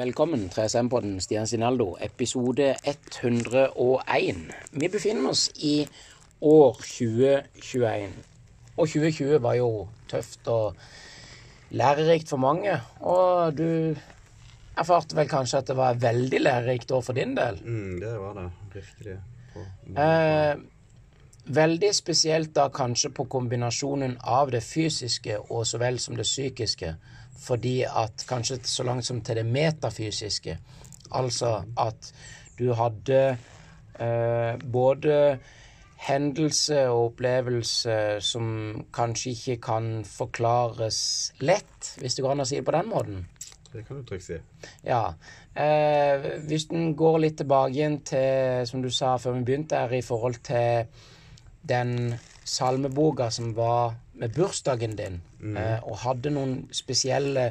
Velkommen til SM-podden Stian Sinaldo, episode 101. Vi befinner oss i år 2021. Og 2020 var jo tøft og lærerikt for mange. Og du erfarte vel kanskje at det var veldig lærerikt år for din del? Mm, det var det. Virkelig. På, Eh, veldig spesielt da kanskje på kombinasjonen av det fysiske og så vel som det psykiske. Fordi at kanskje så langt som til det metafysiske. Altså at du hadde eh, både hendelse og opplevelse som kanskje ikke kan forklares lett, hvis det går an å si det på den måten. det kan du trygt si. Ja. Eh, hvis den går litt tilbake igjen til, som du sa før vi begynte, her i forhold til den salmeboka som var med bursdagen din, eh, og hadde noen spesielle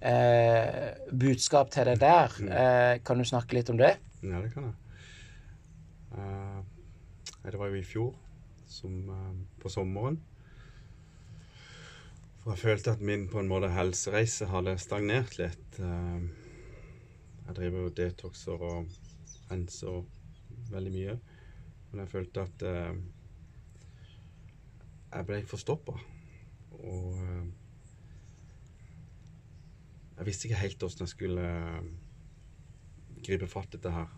eh, budskap til deg der. Eh, kan du snakke litt om det? Ja, det kan jeg. Uh, det var jo i fjor, som, uh, på sommeren. For jeg følte at min på en måte helsereise hadde stagnert litt. Uh, jeg driver jo detoxer og renser veldig mye. Men jeg følte at jeg ble forstoppa. Og eh, jeg visste ikke helt åssen jeg skulle eh, gripe fatt dette her.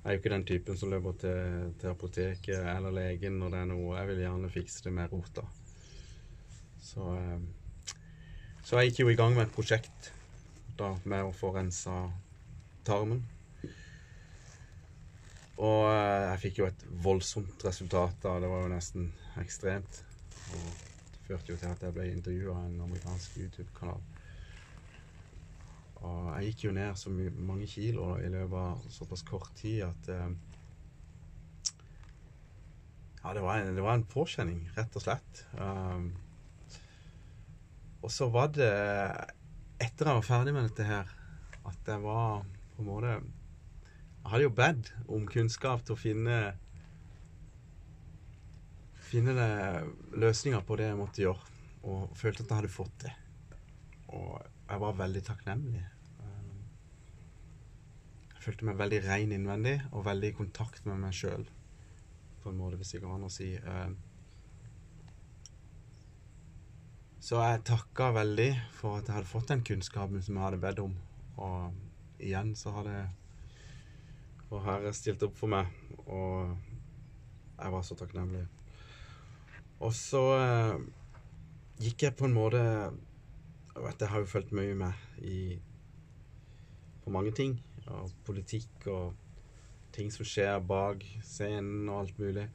Jeg er jo ikke den typen som løper til, til apoteket eller legen når det er noe. Jeg vil gjerne fikse det med rota. Så, eh, så jeg gikk jo i gang med et prosjekt da, med å få rensa tarmen. Og eh, jeg fikk jo et voldsomt resultat da. Det var jo nesten ekstremt. Og det førte jo til at jeg ble intervjua av en amerikansk YouTube-kanal. Og jeg gikk jo ned så mange kilo i løpet av såpass kort tid at eh, Ja, det var, en, det var en påkjenning, rett og slett. Um, og så var det etter jeg var ferdig med dette her, at jeg var på en måte Hadde jo bedt om kunnskap til å finne Finne løsninger på det jeg måtte gjøre, og følte at jeg hadde fått det. Og jeg var veldig takknemlig. Jeg følte meg veldig ren innvendig og veldig i kontakt med meg sjøl, på en måte, hvis det går an å si. Så jeg takka veldig for at jeg hadde fått den kunnskapen som jeg hadde bedt om. Og igjen så hadde Vår Herre stilte opp for meg, og jeg var så takknemlig. Og så eh, gikk jeg på en måte jeg vet, Jeg har jo fulgt mye med i, på mange ting. Og politikk og ting som skjer bak scenen og alt mulig.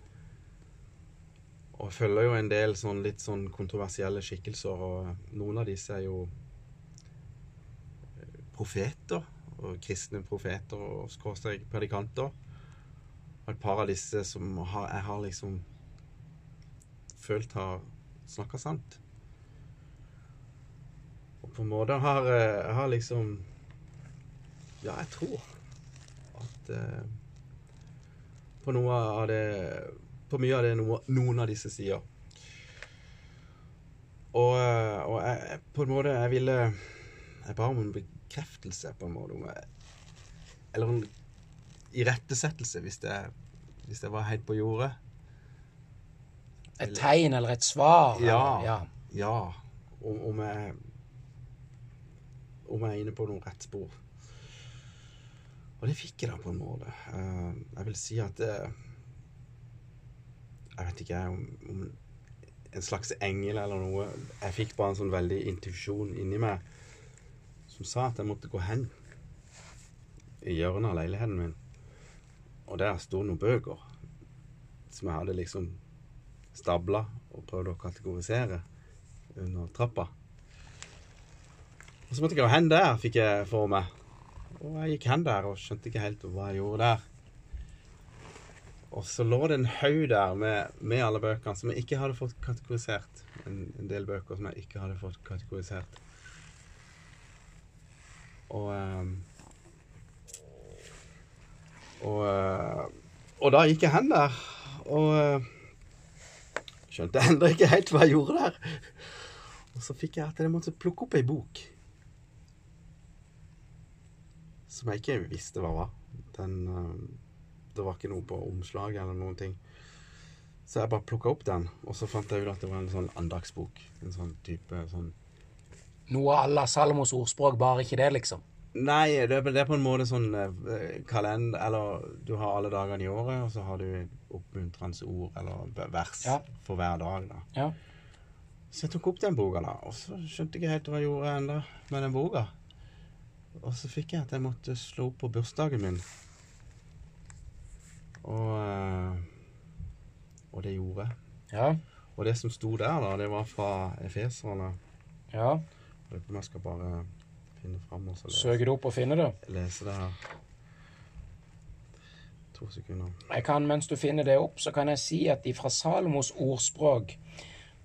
Og jeg følger jo en del sånn litt sånn kontroversielle skikkelser, og noen av disse er jo eh, profeter. Og kristne profeter og skråstrek predikanter. Og et par av disse som har, jeg har liksom følt har snakka sant. Og på en måte har jeg har liksom Ja, jeg tror at eh, på noe av det På mye av det noe, noen av disse sier. Og, eh, og jeg, på en måte Jeg ville Jeg ba om en bekreftelse, på en måte. Jeg, eller en irettesettelse, hvis det, hvis det var helt på jordet. Et tegn eller et svar? Ja. eller- ja. Ja. Om, om jeg Om jeg er inne på noe rett spor. Og det fikk jeg da på en måte. Eh, jeg vil si at det, Jeg vet ikke om, om en slags engel eller noe. Jeg fikk bare en sånn veldig intuisjon inni meg som sa at jeg måtte gå hen i hjørnet av leiligheten min. Og der sto noen bøker som jeg hadde liksom stabla og prøvd å kategorisere under trappa. Og så måtte jeg gå hen der, fikk jeg for meg. Og jeg gikk hen der og skjønte ikke helt hva jeg gjorde der. Og så lå det en haug der med, med alle bøkene som jeg ikke hadde fått kategorisert. En, en del bøker som jeg ikke hadde fått kategorisert. Og ehm, og, eh, og da gikk jeg hen der, og eh, skjønte ennå ikke helt hva jeg gjorde der. Og så fikk jeg at jeg måtte plukke opp ei bok. som jeg ikke visste hva var. Den, eh, det var ikke noe på omslaget eller noen ting. Så jeg bare plukka opp den, og så fant jeg ut at det var en sånn andagsbok. En sånn type sånn Noe à la Salomos ordspråk, bare ikke det, liksom. Nei, det, er- det er på en måte sånn eh, kalender Eller du har alle dagene i året, og så har du oppmuntrende ord eller vers Ja. for hver dag. da. Ja. Så jeg tok opp den boka, da, og så skjønte jeg ikke helt hva jeg gjorde enda med den boka. Og så fikk jeg at jeg måtte slå opp på bursdagen min. Og eh, Og det gjorde jeg. Ja. Og det som sto der, da, det var fra Efeserne. ja. Lurer på om jeg skal bare finne fram og så lese, Søker du opp og finner det? lese det her. To sekunder. Jeg kan, mens du finner det opp, så kan jeg si at fra Salomos ordspråk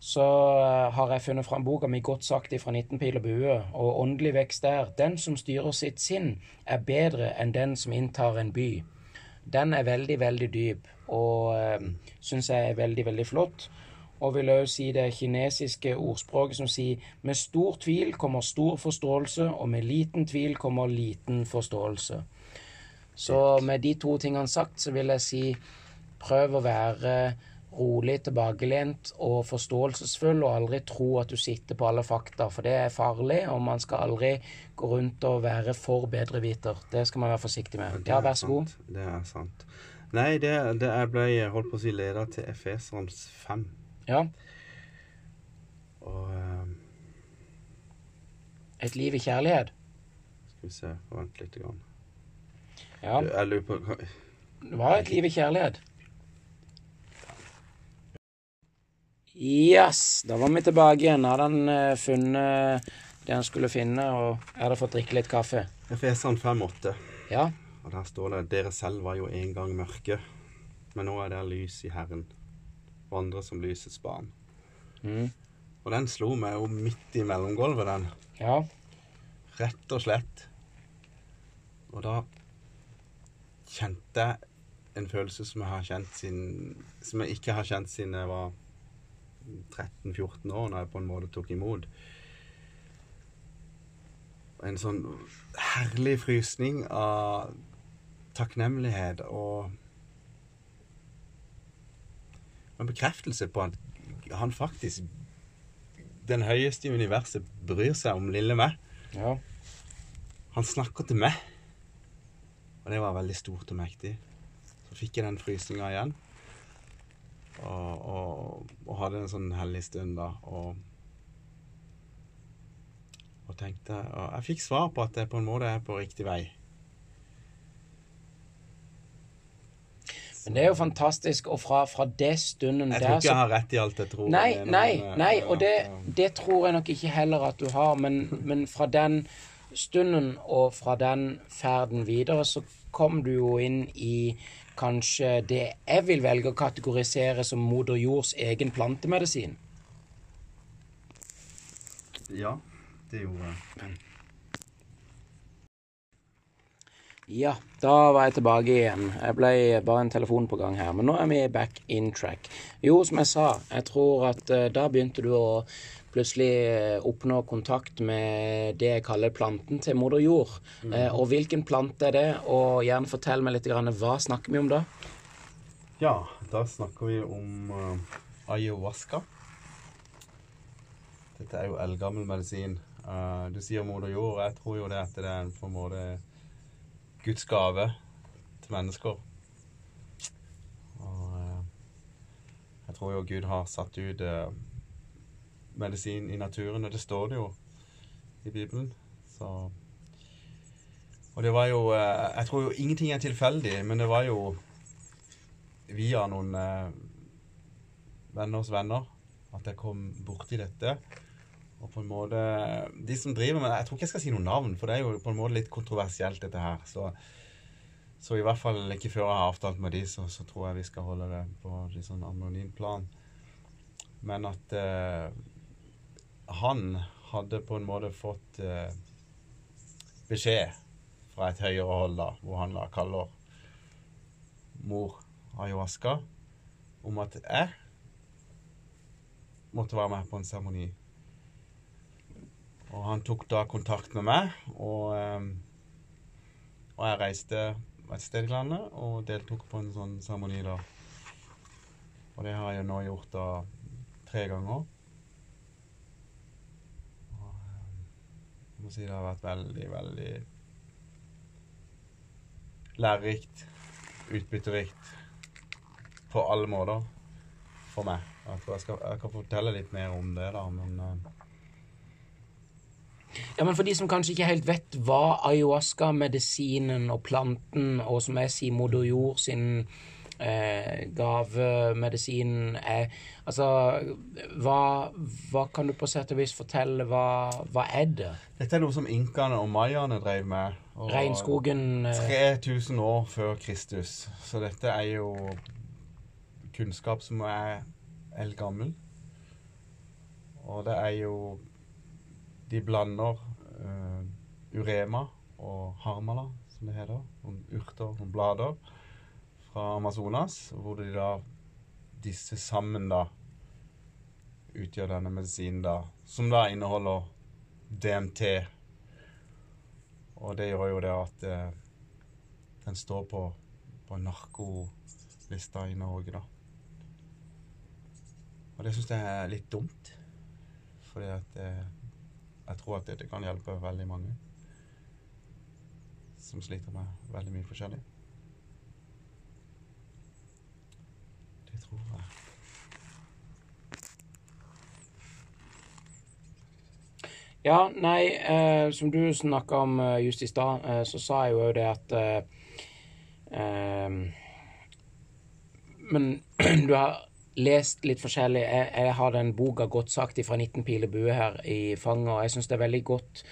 så eh, har jeg funnet fram boka mi Godt sagt ifra 19 pil og bue, og åndelig vekst er Den som styrer sitt sinn, er bedre enn den som inntar en by. Den er veldig, veldig dyp, og øh, syns jeg er veldig, veldig flott. Og vil òg si det kinesiske ordspråket som sier med stor tvil kommer stor forståelse, og med liten tvil kommer liten forståelse. Så med de to tingene sagt, så vil jeg si prøv å være rolig, tilbakelent og forståelsesfull, og aldri tro at du sitter på alle fakta, for det er farlig, og man skal aldri gå rundt og være for bedreviter. Det skal man være forsiktig med. Ja, vær så god. Det er sant. Nei, det, det jeg ble holdt på å si leder til Efeserens 5. Ja. Og um, Et liv i kjærlighet. skal vi se Vent litt. Grann. Ja, Du, Jeg lurer på hva- det var et liv i kjærlighet. Yes, da var vi tilbake igjen. Hadde han eh, funnet det han skulle finne, og jeg hadde fått drikke litt kaffe. Efeseren 5,8. Ja, Og der står det Dere selv var jo en gang mørke, men nå er dere lys i Herren. Vandre som lysets barn. mm. Og den slo meg jo midt i mellomgulvet, den. ja, Rett og slett. Og da kjente jeg en følelse som jeg har kjent siden Som jeg ikke har kjent siden jeg var 13-14 år, når jeg på en måte tok imot. En sånn herlig frysning av takknemlighet og en bekreftelse på at han faktisk, den høyeste i universet, bryr seg om lille meg. ja. Han snakker til meg. Og det var veldig stort og mektig. Så fikk jeg den frysninga igjen. Og, og, og hadde en sånn hellig stund da. Og, og tenkte Og jeg fikk svar på at jeg på en måte er på riktig vei. Men det er jo fantastisk, og fra, fra det stunden der Jeg tror ikke jeg har rett i alt jeg tror. Nei, nei, men, nei, eh, og det, det tror jeg nok ikke heller at du har, men, men fra den stunden og fra den ferden videre, så kom du jo inn i kanskje det jeg vil velge å kategorisere som moder jords egen plantemedisin. ja, det gjorde jeg. Ja, da var jeg tilbake igjen. Jeg ble bare en telefon på gang her, men nå er vi back in track. Jo, som jeg sa, jeg tror at eh, da begynte du å plutselig eh, oppnå kontakt med det jeg kaller planten til moder jord. Eh, og hvilken plante er det? Og gjerne fortell meg litt, grann, hva snakker vi om da? Ja, da snakker vi om uh, ayahuasca. Dette er jo eldgammel medisin. Du sier moder jord, og jeg tror jo det at det er en, på en måte Guds gave til mennesker. Og eh, jeg tror jo Gud har satt ut eh, medisin i naturen, og det står det jo i Bibelen. Så Og det var jo eh, Jeg tror jo ingenting er tilfeldig, men det var jo via noen venners venner at jeg kom borti dette. Og på en måte De som driver med Jeg tror ikke jeg skal si noe navn, for det er jo på en måte litt kontroversielt, dette her. Så, så i hvert fall ikke før jeg har avtalt med de, så, så tror jeg vi skal holde det på litt sånn anonym plan. Men at eh, han hadde på en måte fått eh, beskjed fra et høyere hold, da, hvor han da kaller mor ayahuasca, om at jeg måtte være med på en seremoni. Og han tok da kontakt med meg, og, eh, Og jeg reiste et sted i landet og deltok på en sånn seremoni da. Og det har jeg nå gjort da tre ganger. Og eh, jeg må si det har vært veldig, veldig lærerikt, utbytterikt på alle måter for meg. Jeg tror jeg, skal, jeg kan fortelle litt mer om det, da, men eh, Ja, men for de som kanskje ikke helt vet hva ayahuasca-medisinen og planten, og som jeg sier moder jord sin eh, gavemedisin er Altså, hva, hva kan du på sett og vis fortelle? Hva, hva er det? Dette er noe som inkaene og mayaene drev med. og- Regnskogen eh, 3000 år før Kristus. Så dette er jo kunnskap som er eldgammel. Og det er jo De blander uh, urema og harmala, som det heter. Noen urter, noen blader fra Amazonas, hvor de da disse sammen da utgjør denne medisinen da, som da inneholder DMT. Og det gjør jo det at eh, den står på, på narkolista i Norge, da. Og det syns jeg er litt dumt. Fordi at eh, jeg tror at dette kan hjelpe veldig mange som sliter med veldig mye forskjellig. Det tror jeg. Ja, nei, eh, som du snakka om eh, just i stad, eh, så sa jeg jo det at eh, eh, Men du har lest litt forskjellig. Jeg, jeg har den boka sagt' fra 19 piler bue her i fanget, og jeg syns det er veldig godt.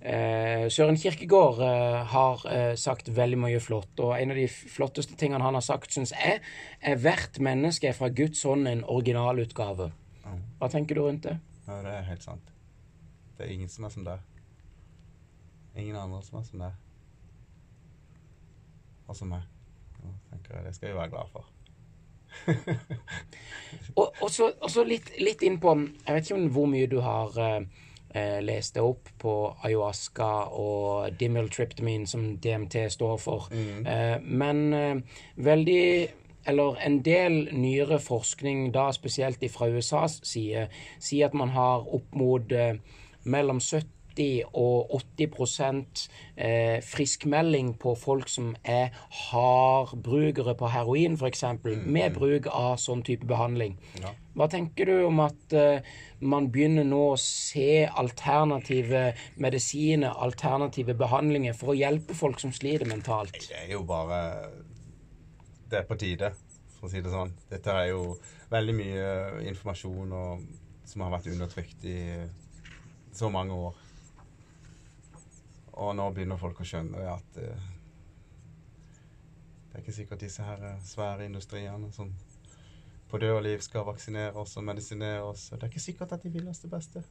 Eh, Søren Kirkegård eh, har eh, sagt veldig mye flott, og en av de flotteste tingene han har sagt, syns jeg, er 'Hvert menneske er fra Guds hånd en originalutgave'. Ja. Hva tenker du rundt det? Ja, det er helt sant. Det er ingen som er som deg. Ingen andre som er som deg. Og som meg. Det skal jeg være glad for. Og, og så, og så litt, litt inn på Jeg vet ikke om hvor mye du har eh, eh, lest deg opp på ayahuasca og dimmeltryptamin, som DMT står for. Eh, men eh, veldig eller en del nyere forskning, da spesielt fra USAs side, sier at man har opp mot eh, mellom 70 og 80 eh, friskmelding på folk som er hardbrukere på heroin, f.eks., med bruk av sånn type behandling. Ja. Hva tenker du om at eh, man begynner nå å se alternative medisiner, alternative behandlinger, for å hjelpe folk som sliter mentalt? Det er jo bare Det er på tide, for å si det sånn. Dette er jo veldig mye informasjon og, som har vært undertrykt i så mange år. Og nå begynner folk å skjønne at eh, det er ikke sikkert disse her eh, svære industriene som på død og liv skal vaksinere oss og medisinere oss. og Det er ikke sikkert at de vil oss det beste.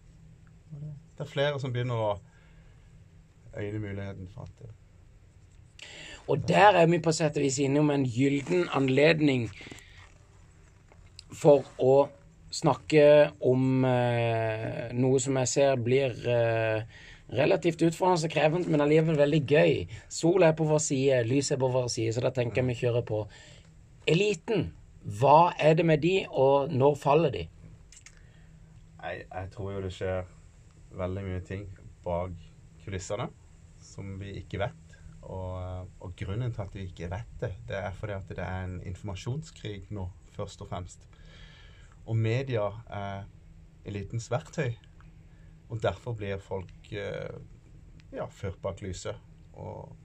Det, er flere som begynner å øyne muligheten for at det Og der er vi på sett og vis innom en gylden anledning for å snakke om eh, noe som jeg ser blir eh, relativt utfordrende og krevende, men allikevel veldig gøy. Sola er på vår side, lyset er på vår side, så da tenker jeg vi kjører på. Eliten, hva er det med de, og når faller de? Jeg, jeg tror jo det skjer veldig mye ting bak kulissene som vi ikke vet. Og, og grunnen til at vi ikke vet det, det er fordi at det er en informasjonskrig nå, først og fremst. Og media er elitens verktøy. Og derfor blir folk eh, ja, ført bak lyset. Og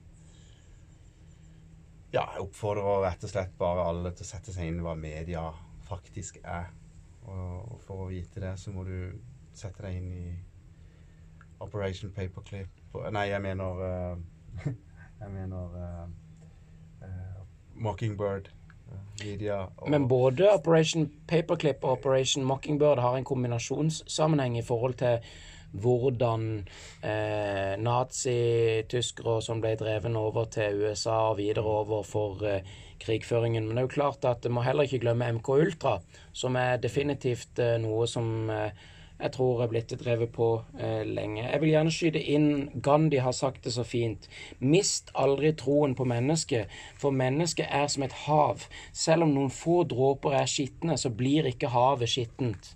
ja, jeg oppfordrer rett og slett bare alle til å sette seg inn hva media faktisk er. Og for å vite det, så må du sette deg inn i Operation Paperclip Nei, jeg mener eh, Jeg mener uh, Mockingbird. Media Men både Operation Paperclip og Operation Mockingbird har en kombinasjonssammenheng i forhold til hvordan eh, nazi-tyskere som ble dreven over til USA og videre over for eh, krigføringen. Men det er jo klart at vi må heller ikke glemme MK Ultra, som er definitivt eh, noe som eh, jeg tror er blitt drevet på eh, lenge. Jeg vil gjerne skyte inn Gandhi har sagt det så fint. Mist aldri troen på mennesket, for mennesket er som et hav. Selv om noen få dråper er skitne, så blir ikke havet skittent.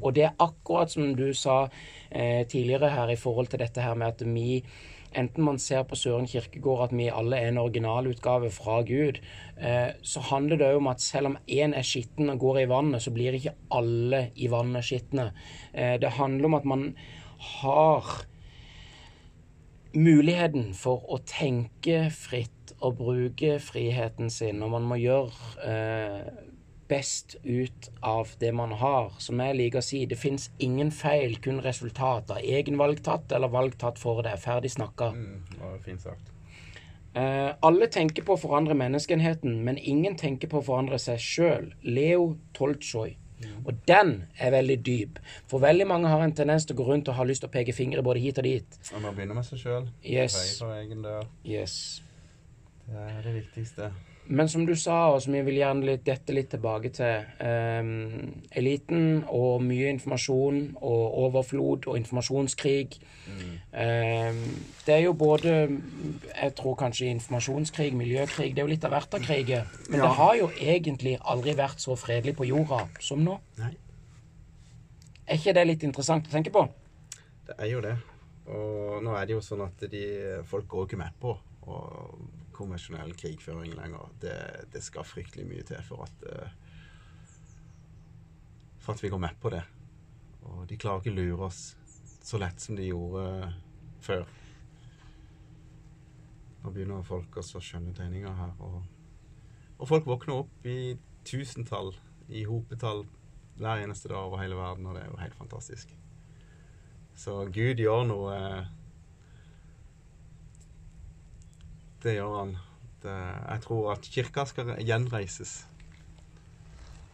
Og det er akkurat som du sa eh, tidligere her i forhold til dette her med at vi Enten man ser på Søren Kirkegård at vi alle er en originalutgave fra Gud, eh, så handler det òg om at selv om én er skitten og går i vannet, så blir ikke alle i vannet skitne. Eh, det handler om at man har muligheten for å tenke fritt og bruke friheten sin, og man må gjøre eh, best ut av det man har. Som jeg liker å si, det fins ingen feil, kun resultat av egen tatt eller valg tatt for deg. Ferdig snakka. Mm, fint sagt. Uh, alle tenker på å forandre menneskenheten, men ingen tenker på å forandre seg sjøl. Leo Toltsjoj. Og den er veldig dyp. For veldig mange har en tendens til å gå rundt og ha lyst til å peke fingre både hit og dit. Man må begynne med seg sjøl. Yes. Yes. Det er det viktigste. Men som du sa, og som jeg vil gjerne litt, dette litt tilbake til um, Eliten og mye informasjon og overflod og informasjonskrig. Ehm, det er jo både Jeg tror kanskje informasjonskrig, miljøkrig Det er jo litt av hvert av kriger. Men Ja. det har jo egentlig aldri vært så fredelig på jorda som nå. Nei. Er ikke det litt interessant å tenke på? Det er jo det. Og nå er det jo sånn at de, folk går ikke med på og konvensjonell krigføring lenger. Det, det skal fryktelig mye til for at eh, For at vi går med på det. Og de klarer ikke lure oss så lett som de gjorde før. Nå begynner folk å skjønne tegninger her. Og, og folk våkner opp i tusentall, i hopetall, hver eneste dag over hele verden, og det er jo helt fantastisk. Så Gud gjør noe eh, Det gjør han. Det, jeg tror at kirka skal gjenreises.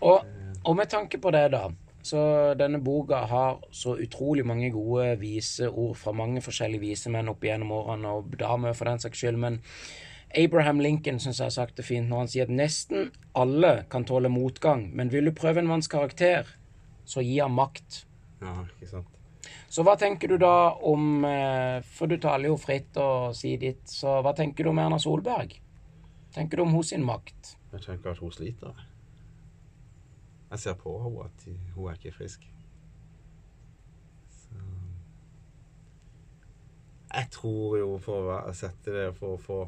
Og, og med tanke på det, da. Så denne boka har så utrolig mange gode viseord fra mange forskjellige visemenn opp igjennom årene, og damer for den saks skyld. Men Abraham Lincoln syns jeg har sagt det fint når han sier at nesten alle kan tåle motgang, men vil du prøve en manns karakter, så gi ham makt. Ja, ikke sant? Så hva tenker du da om eh, For du taler jo fritt og sier ditt, så hva tenker du om Erna Solberg? Tenker du om hos sin makt? Jeg tenker at hun sliter. Jeg ser på henne at hun er ikke frisk. Så Jeg tror jo, for å sette det for å få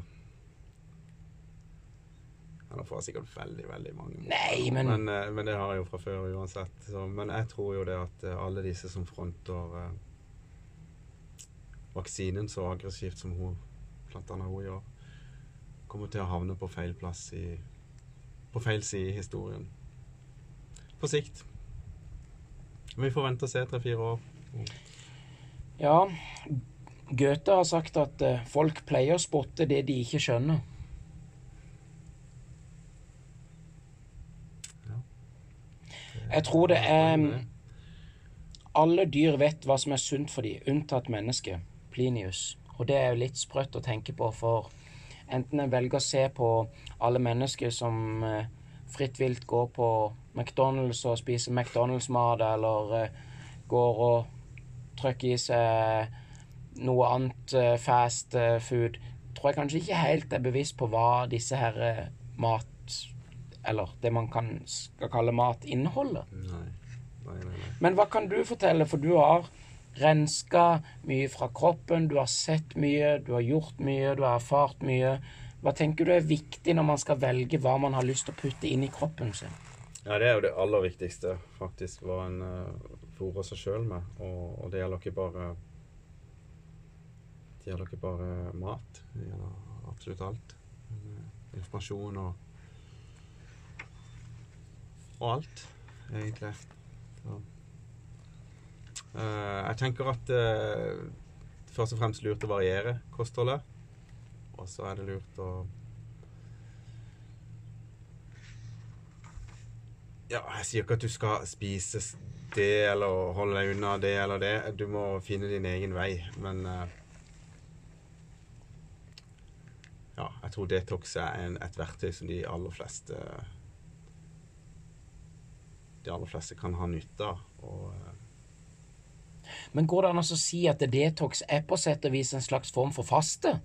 Nå får sikkert veldig, veldig mange. Nei, men- men eh, Men det har jeg jo fra før uansett. Så, men jeg tror jo det at eh, alle disse som fronter eh, vaksinen så aggressivt som hun, blant annet hun gjør, kommer til å havne på feil plass i På feil side i historien. På sikt. Vi får vente og se tre-fire år. Ja, Goethe har sagt at eh, folk pleier å spotte det de ikke skjønner. Jeg tror det er Alle dyr vet hva som er sunt for dem, unntatt mennesket. Plinius. Og det er jo litt sprøtt å tenke på, for enten en velger å se på alle mennesker som eh, fritt vilt går på McDonald's og spiser McDonald's-mat, eller eh, går og trykker i seg noe annet eh, fast food, tror jeg kanskje ikke helt er bevisst på hva disse her mat Eller det man kan, skal kalle matinnholdet. Nei. Nei, nei, nei. Men hva kan du fortelle, for du har renska mye fra kroppen, du har sett mye, du har gjort mye, du har erfart mye. Hva tenker du er viktig når man skal velge hva man har lyst til å putte inn i kroppen sin? Ja, det er jo det aller viktigste, faktisk, hva en uh, fôrer seg sjøl med. Og, og det gjelder ikke bare Det gjelder ikke bare mat. Det gjelder absolutt alt. Eh, informasjon og Og alt, egentlig. Ja. Uh, jeg tenker at uh, først og fremst lurt å variere kostholdet. Og så er det lurt å Ja, jeg sier ikke at du skal spise det eller holde deg unna det eller det. Du må finne din egen vei, men uh, Ja, jeg tror detox er en, et verktøy som de aller fleste De aller fleste kan ha nytte av. Eh, Men går det an å si at detox er på sett og vis en slags form for faste?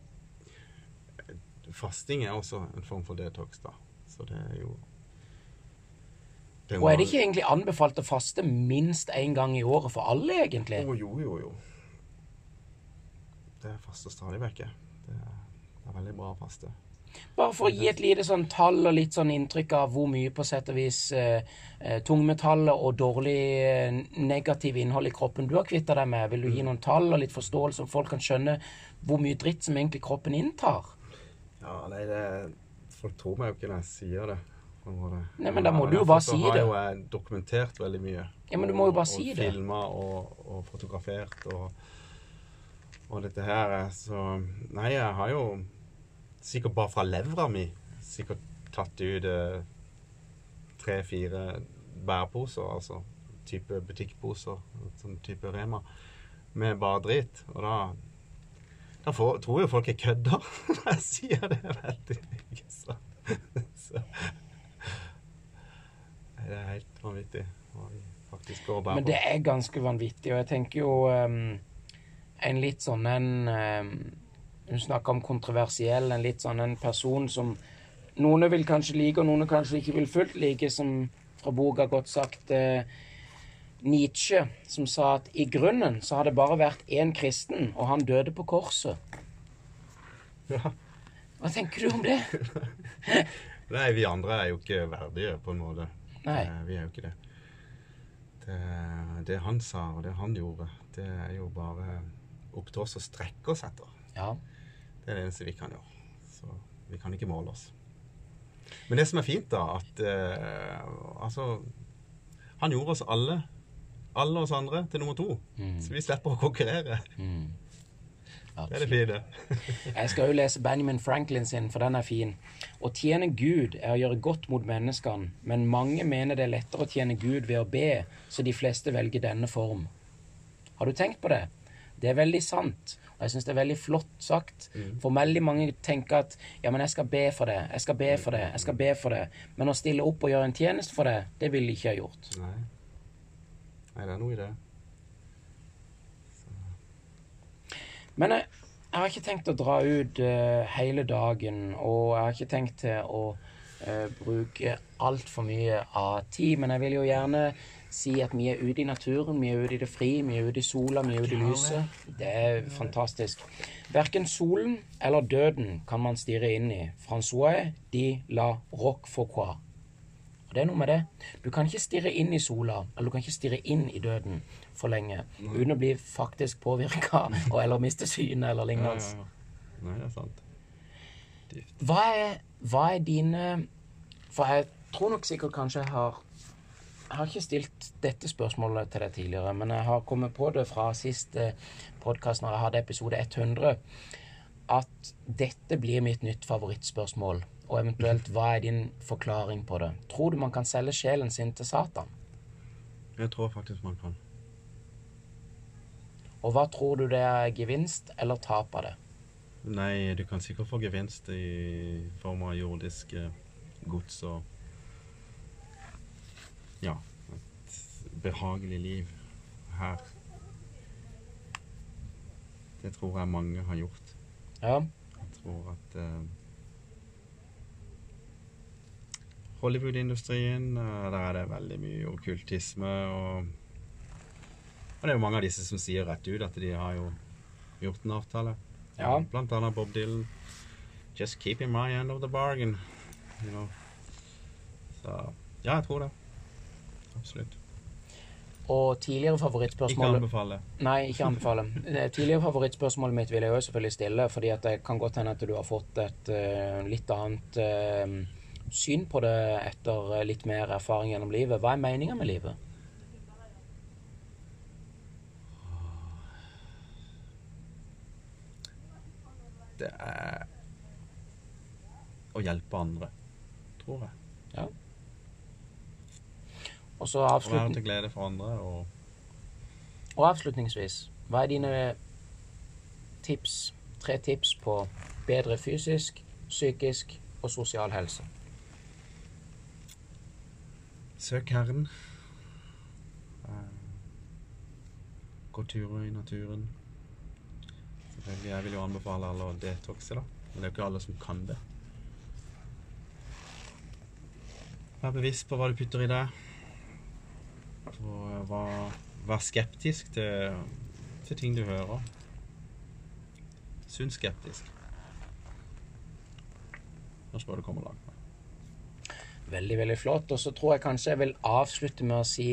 Fasting er også en form for detox, da. Så det er jo det Og er det ikke egentlig anbefalt å faste minst én gang i året for alle, egentlig? Jo, jo, jo. jo. Det faster stadig vekk. Det er, det er veldig bra å faste. Bare for å gi et lite sånn tall og litt sånn inntrykk av hvor mye på sett og vis eh, eh tungmetaller og dårlig eh, negativ innhold i kroppen du har kvitta deg med. Vil du gi noen tall og litt forståelse, om folk kan skjønne hvor mye dritt som egentlig kroppen inntar? Ja, nei, det Folk tror meg jo ikke når jeg sier det. Nei, men da må du jo bare si det. Jeg har jo dokumentert veldig mye. Ja, men du må jo bare og, si og det. Filma og, og fotografert og, og dette her. er Så Nei, jeg har jo sikkert bare fra levra mi sikkert tatt ut eh, tre-fire bæreposer, altså type butikkposer, sånn type Rema, med bare dritt. Og da da får, tror jo folk jeg kødder når jeg sier det Vet ikke, Så, så. Det er helt vanvittig hva vi faktisk går og bærer Men det er ganske vanvittig, og jeg tenker jo um, en litt sånn en um, Hun snakka om kontroversiell, en litt sånn en person som noen vil kanskje like, og noen kanskje ikke vil fullt like, som fra boka godt sagt eh, Nietzsche, som sa at i grunnen så har det bare vært én kristen, og han døde på korset. Ja. Hva tenker du om det? Nei, vi andre er jo ikke verdige, på en måte. Nei. Eh, Vi er jo ikke det. det. Det han sa, og det han gjorde, det er jo bare opp til oss å strekke oss etter. Ja. Det er det eneste vi kan gjøre. Så vi kan ikke måle oss. Men det som er fint, da, at eh, altså Han gjorde oss alle, alle oss andre, til nummer to. Mm. Så vi slipper å konkurrere. Mm. Det er det fine. Jeg skal jo lese Benjamin Franklin sin, for den er fin. Å tjene Gud er å gjøre godt mot menneskene, men mange mener det er lettere å tjene Gud ved å be, så de fleste velger denne form. Har du tenkt på det? Det er veldig sant, og jeg syns det er veldig flott sagt. For veldig mange tenker at ja, men jeg skal be for det, jeg skal be for det, jeg skal be for det. Men å stille opp og gjøre en tjeneste for det, det ville de ikke ha gjort. Nei. Nei, det er noe i det. Men jeg, jeg har ikke tenkt å dra ut uh, hele dagen, og jeg har ikke tenkt til å uh, bruke altfor mye av tid. Men jeg vil jo gjerne si at vi er ute i naturen, vi er ute i det fri, vi er ute i sola, vi er ute i lyset. Det er fantastisk. Verken solen eller døden kan man stirre inn i. Francois de la roquefoucault. Og det er noe med det. Du kan ikke stirre inn i sola, eller du kan ikke stirre inn i døden for lenge uten å bli faktisk påvirka eller miste synet eller lignende. Nei, det er sant. Hva er, hva er dine For jeg tror nok sikkert kanskje jeg har Jeg har ikke stilt dette spørsmålet til deg tidligere, men jeg har kommet på det fra siste podkast, når jeg hadde episode 100, at dette blir mitt nytt favorittspørsmål. Og eventuelt, hva er din forklaring på det? Tror du man kan selge sjelen sin til Satan? Jeg tror faktisk man kan. Og hva tror du det er gevinst eller tap av det? Nei, du kan sikkert få gevinst i form av jordiske gods og Ja, et behagelig liv her. Det tror jeg mange har gjort. Ja, Jeg tror at uh, Hollywood-industrien, uh, der er det veldig mye okkultisme og Og det er jo mange av disse som sier rett ut at de har jo gjort en avtale. Ja. Blant annet Bob Dylan. Just keeping my end of the bargain. You know. Så ja, jeg tror det. Absolutt. Og tidligere Ikke anbefale. Nei, ikke anbefale. Tidligere favorittspørsmålet mitt vil jeg jo selvfølgelig stille, fordi at det kan godt hende at du har fått et uh, litt annet uh, syn på det etter eh, litt mer erfaring gjennom livet. Hva er meninga med livet? Det er å hjelpe andre, tror jeg. Ja. Og så avslutning... være til glede for andre og og avslutningsvis, hva er dine tips, tre tips på bedre fysisk, psykisk og sosial helse? Søk Herren. Gå turer i naturen. Selvfølgelig, Jeg vil jo anbefale alle å detoxe, da. Men det er jo ikke alle som kan det. Vær bevisst på hva du putter i deg. Og vær, vær skeptisk til, til ting du hører. Sunn skeptisk. Da tror du kommer langt med. Veldig, veldig flott. Og så tror jeg kanskje jeg vil avslutte med å si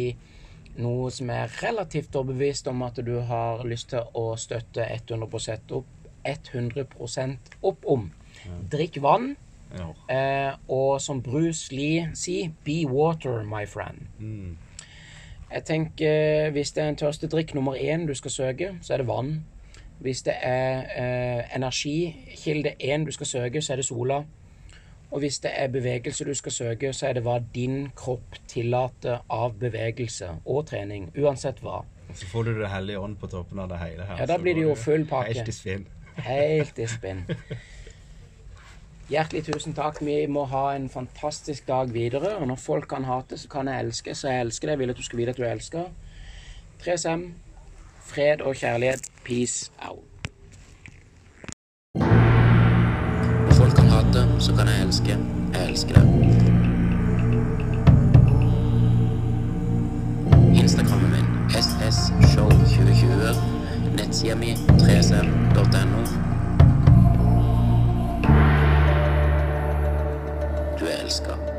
noe som er relativt overbevist om at du har lyst til å støtte 100% opp, 100% opp om. Drikk vann. Ja. Eh, og som Bruce Lee sier, be water, my friend. Mm. Jeg tenker hvis det er en tørstedrikk nummer én du skal søke, så er det vann. Hvis det er eh, energikilde én du skal søke, så er det sola. Og hvis det er bevegelse du skal søke, så er det hva din kropp tillater av bevegelse og trening. Uansett hva. Og så får du Det hellige ånd på toppen av det hele her. Ja, da blir det jo full pakke. Helt i spinn. Helt i spinn. Hjertelig tusen takk. Vi må ha en fantastisk dag videre. Og når folk kan hate, så kan jeg elske. Så jeg elsker deg. Jeg vil at du skal vite at du elsker. 3SM. Fred og kjærlighet. Peace out. Når folk kan hate, så kan jeg elske. Jeg elsker deg. Instagrammen min ssshow2020. Nettsida mi 3sm.no. go